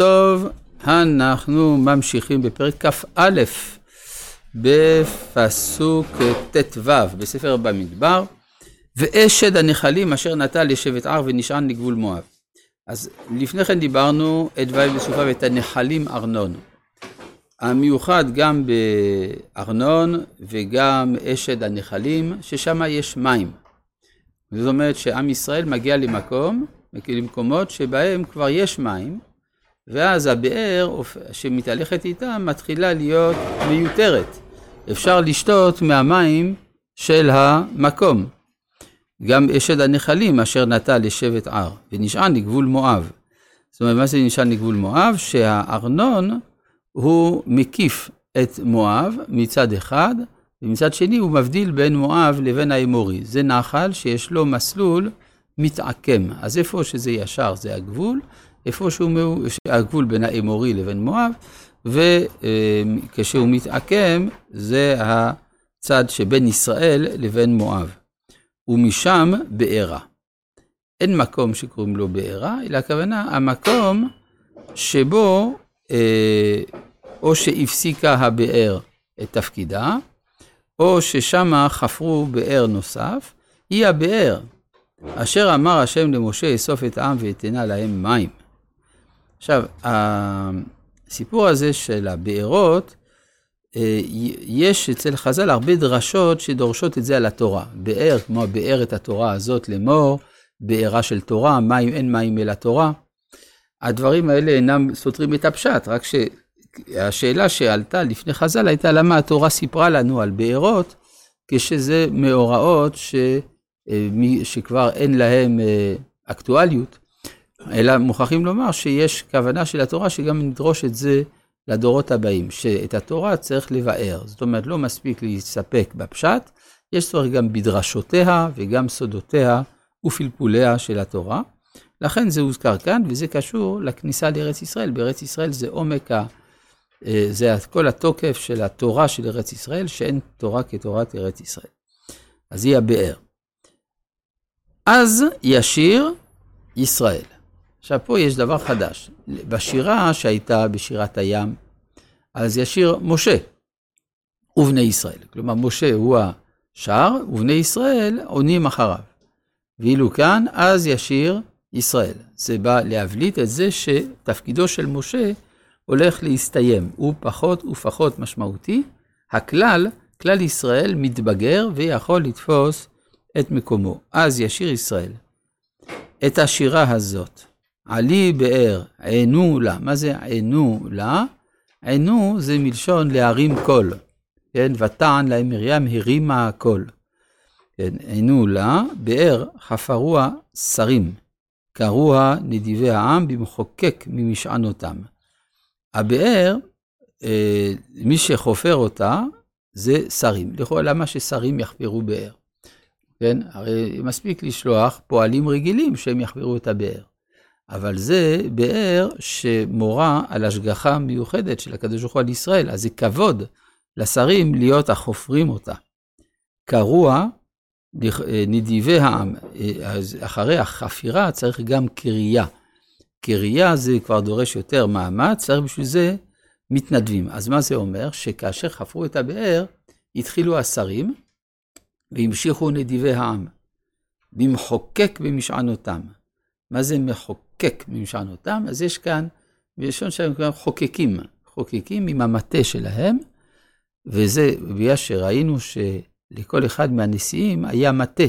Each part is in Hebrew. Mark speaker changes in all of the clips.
Speaker 1: טוב, אנחנו ממשיכים בפרק כ"א, בפסוק ט"ו, בספר במדבר, ואשד הנחלים אשר נטע לשבט ער ונשען לגבול מואב. אז לפני כן דיברנו את ואי בסופה ואת הנחלים ארנון. המיוחד גם בארנון וגם אשד הנחלים, ששם יש מים. זאת אומרת שעם ישראל מגיע למקום, למקומות שבהם כבר יש מים, ואז הבאר שמתהלכת איתה מתחילה להיות מיותרת. אפשר לשתות מהמים של המקום. גם אשד הנחלים אשר נטע לשבט ער, ונשען לגבול מואב. זאת אומרת, מה זה נשען לגבול מואב? שהארנון הוא מקיף את מואב מצד אחד, ומצד שני הוא מבדיל בין מואב לבין האמורי. זה נחל שיש לו מסלול מתעקם. אז איפה שזה ישר זה הגבול, איפה שהוא הגבול בין האמורי לבין מואב, וכשהוא מתעקם זה הצד שבין ישראל לבין מואב. ומשם בארה. אין מקום שקוראים לו בארה, אלא הכוונה המקום שבו אה, או שהפסיקה הבאר את תפקידה, או ששמה חפרו באר נוסף, היא הבאר, אשר אמר השם למשה, אסוף את העם ואתנה להם מים. עכשיו, הסיפור הזה של הבארות, אה, יש אצל חז"ל הרבה דרשות שדורשות את זה על התורה. באר, כמו באר את התורה הזאת לאמור, בארה של תורה, מים, אין מים אל התורה. הדברים האלה אינם סותרים את הפשט, רק שהשאלה שעלתה לפני חז"ל הייתה למה התורה סיפרה לנו על בארות, כשזה מאורעות ש... אה, שכבר אין להם אה, אקטואליות, אלא מוכרחים לומר שיש כוונה של התורה שגם נדרוש את זה לדורות הבאים, שאת התורה צריך לבאר. זאת אומרת, לא מספיק להסתפק בפשט, יש צורך גם בדרשותיה וגם סודותיה ופלפוליה של התורה. לכן זה הוזכר כאן, וזה קשור לכניסה לארץ ישראל. בארץ ישראל זה עומק ה... אה, זה כל התוקף של התורה של ארץ ישראל, שאין תורה כתורת ארץ ישראל. אז היא הבאר. אז ישיר ישראל. עכשיו פה יש דבר חדש. בשירה שהייתה בשירת הים, אז ישיר משה ובני ישראל. כלומר, משה הוא השר, ובני ישראל עונים אחריו. ואילו כאן, אז ישיר ישראל. זה בא להבליט את זה שתפקידו של משה הולך להסתיים. הוא פחות ופחות משמעותי. הכלל, כלל ישראל מתבגר ויכול לתפוס את מקומו. אז ישיר ישראל את השירה הזאת. עלי באר, ענו לה. מה זה ענו לה? ענו זה מלשון להרים קול. כן, ותען להם מרים הרימה הקול. כן, ענו לה, באר חפרוה שרים. קרוה נדיבי העם במחוקק ממשענותם. הבאר, אה, מי שחופר אותה, זה שרים. לכאורה, למה ששרים יחפרו באר? כן, הרי מספיק לשלוח פועלים רגילים שהם יחפרו את הבאר. אבל זה באר שמורה על השגחה מיוחדת של הקדוש ברוך הוא על ישראל, אז זה כבוד לשרים להיות החופרים אותה. קרוע נדיבי העם, אז אחרי החפירה צריך גם קרייה. קרייה זה כבר דורש יותר מאמץ, צריך בשביל זה מתנדבים. אז מה זה אומר? שכאשר חפרו את הבאר, התחילו השרים והמשיכו נדיבי העם, במחוקק במשענותם. מה זה מחוקק במשענותם? אז יש כאן, בלשון שלהם כבר חוקקים, חוקקים עם המטה שלהם, וזה בגלל שראינו שלכל אחד מהנשיאים היה מטה,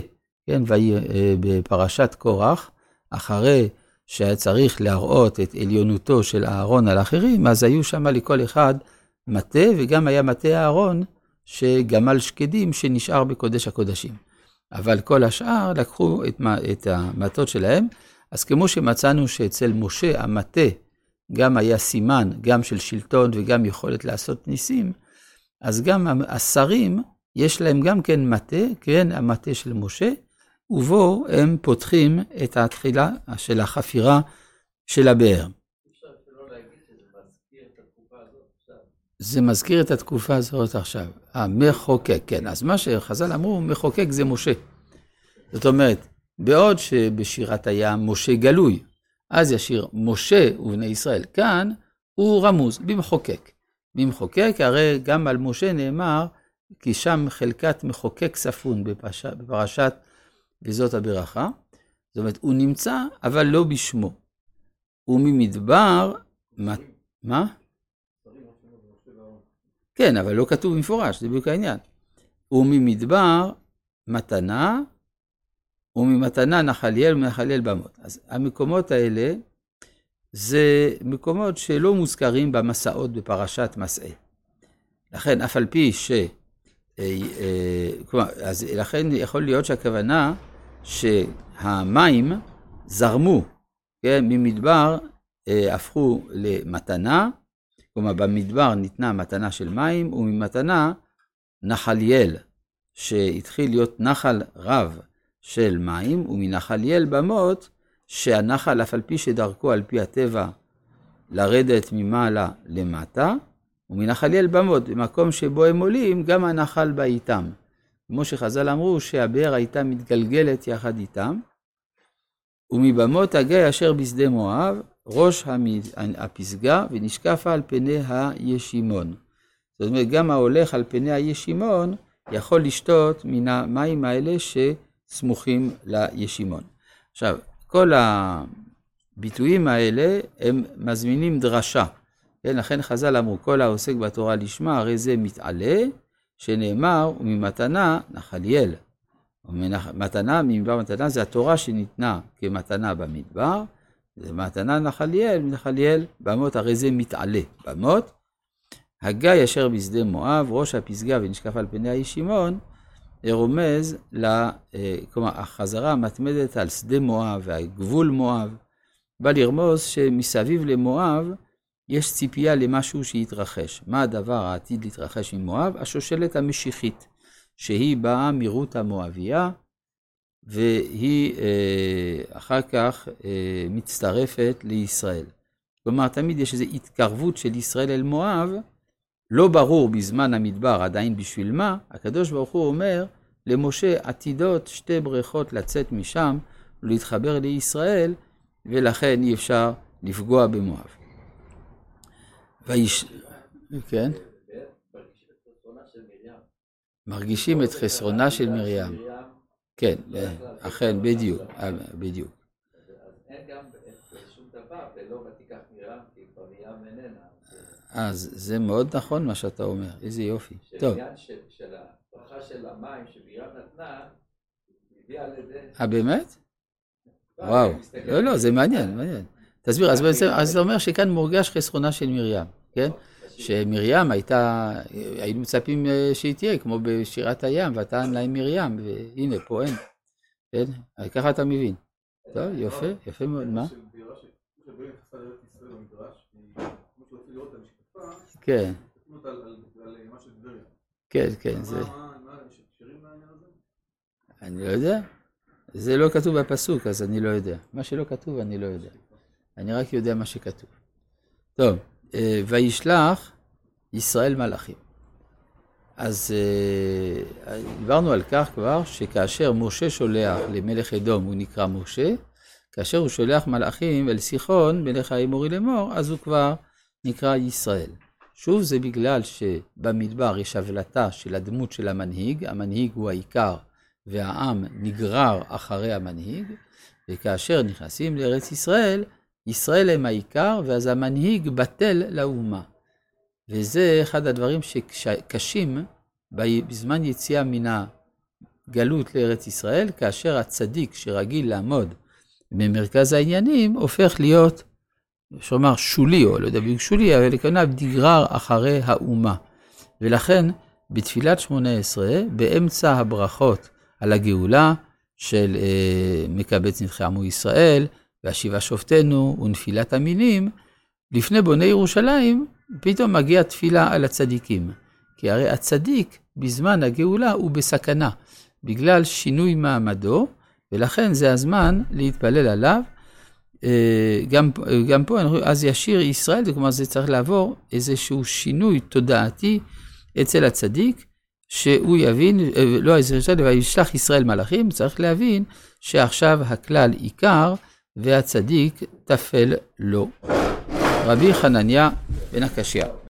Speaker 1: כן, אה, בפרשת קורח, אחרי שהיה צריך להראות את עליונותו של אהרון על אחרים, אז היו שם לכל אחד מטה, וגם היה מטה אהרון שגמל שקדים שנשאר בקודש הקודשים. אבל כל השאר לקחו את, את המטות שלהם, אז כמו שמצאנו שאצל משה המטה גם היה סימן, גם של שלטון וגם יכולת לעשות ניסים, אז גם השרים, יש להם גם כן מטה, כן, המטה של משה, ובו הם פותחים את התחילה של החפירה של הבאר. זה מזכיר את התקופה הזאת עכשיו. המחוקק, כן. אז מה שחז"ל אמרו, מחוקק זה משה. זאת אומרת, בעוד שבשירת הים משה גלוי, אז ישיר משה ובני ישראל. כאן הוא רמוז, במחוקק. במחוקק, הרי גם על משה נאמר, כי שם חלקת מחוקק ספון בפרש, בפרשת וזאת הברכה. זאת אומרת, הוא נמצא, אבל לא בשמו. וממדבר, מה? מה? כן, אבל לא כתוב במפורש, זה בדיוק העניין. וממדבר מתנה, וממתנה נחליאל ומנחליאל במות. אז המקומות האלה, זה מקומות שלא מוזכרים במסעות בפרשת מסעי. לכן, אף על פי ש... אה, אה, כלומר, אז לכן יכול להיות שהכוונה שהמים זרמו, כן, ממדבר אה, הפכו למתנה, כלומר במדבר ניתנה מתנה של מים, וממתנה נחליאל, שהתחיל להיות נחל רב של מים, ומנחליאל במות, שהנחל, אף על פי שדרכו על פי הטבע לרדת ממעלה למטה, ומנחליאל במות, במקום שבו הם עולים, גם הנחל בא איתם. כמו שחז"ל אמרו שהבאר הייתה מתגלגלת יחד איתם. ומבמות הגיא אשר בשדה מואב, ראש הפסגה, ונשקפה על פני הישימון. זאת אומרת, גם ההולך על פני הישימון יכול לשתות מן המים האלה שסמוכים לישימון. עכשיו, כל הביטויים האלה הם מזמינים דרשה. כן, לכן חז"ל אמרו, כל העוסק בתורה לשמה, הרי זה מתעלה, שנאמר, וממתנה נחליאל. מתנה, ממדבר מתנה, זה התורה שניתנה כמתנה במדבר, זה מתנה נחליאל, מנחליאל במות, הרי זה מתעלה. במות, הגיא אשר בשדה מואב, ראש הפסגה ונשקף על פני הישימון, רומז, לה, אה, כלומר, החזרה המתמדת על שדה מואב והגבול מואב, בא לרמוז שמסביב למואב יש ציפייה למשהו שיתרחש. מה הדבר העתיד להתרחש עם מואב? השושלת המשיחית, שהיא באה מרות המואביה, והיא אה, אחר כך אה, מצטרפת לישראל. כלומר, תמיד יש איזו התקרבות של ישראל אל מואב, לא ברור בזמן המדבר עדיין בשביל מה, הקדוש ברוך הוא אומר למשה עתידות שתי בריכות לצאת משם ולהתחבר לישראל, ולכן אי אפשר לפגוע במואב. ויש... כן? מרגישים את חסרונה של מרים. כן, אכן, בדיוק, בדיוק. אין גם שום דבר, ולא ותיקח מרים, כי כבר מרים איננה. אז זה מאוד נכון מה שאתה אומר, איזה יופי. טוב.
Speaker 2: של הברכה של המים שמרים נתנה, הביאה לזה...
Speaker 1: אה, באמת? וואו. לא, לא, זה מעניין, מעניין. תסביר, אז בעצם, אז זה אומר שכאן מורגש חסרונה של מרים, כן? שמרים הייתה, היינו מצפים אה, שהיא תהיה, כמו בשירת הים, ותען להם מרים, והנה, פה אין. כן? ככה אתה מבין. טוב, יפה, יפה מאוד, מה? כן. כן, כן, זה... אני לא יודע. זה לא כתוב בפסוק, אז אני לא יודע. מה שלא כתוב, אני לא יודע. אני רק יודע מה שכתוב. טוב, אה, וישלח ישראל מלאכים. אז אה, דיברנו על כך כבר, שכאשר משה שולח למלך אדום, הוא נקרא משה, כאשר הוא שולח מלאכים אל סיחון, מלך האמורי לאמור, אז הוא כבר נקרא ישראל. שוב, זה בגלל שבמדבר יש הבלטה של הדמות של המנהיג, המנהיג הוא העיקר והעם נגרר אחרי המנהיג, וכאשר נכנסים לארץ ישראל, ישראל הם העיקר, ואז המנהיג בטל לאומה. וזה אחד הדברים שקשים בזמן יציאה מן הגלות לארץ ישראל, כאשר הצדיק שרגיל לעמוד במרכז העניינים, הופך להיות יש לומר שולי, או לא יודע בדיוק שולי, אבל לכוונה נגרר אחרי האומה. ולכן, בתפילת שמונה עשרה, באמצע הברכות על הגאולה של אה, מקבץ נדחי עמו ישראל, והשיבה שופטנו ונפילת המילים, לפני בוני ירושלים, פתאום מגיעה תפילה על הצדיקים. כי הרי הצדיק בזמן הגאולה הוא בסכנה, בגלל שינוי מעמדו, ולכן זה הזמן להתפלל עליו. אה, גם, גם פה, אז ישיר ישראל, כלומר זה צריך לעבור איזשהו שינוי תודעתי אצל הצדיק, שהוא יבין, אה, לא ישראל, וישלח ישראל מלאכים, צריך להבין שעכשיו הכלל עיקר והצדיק טפל לו. רבי חנניה בן הקשיא.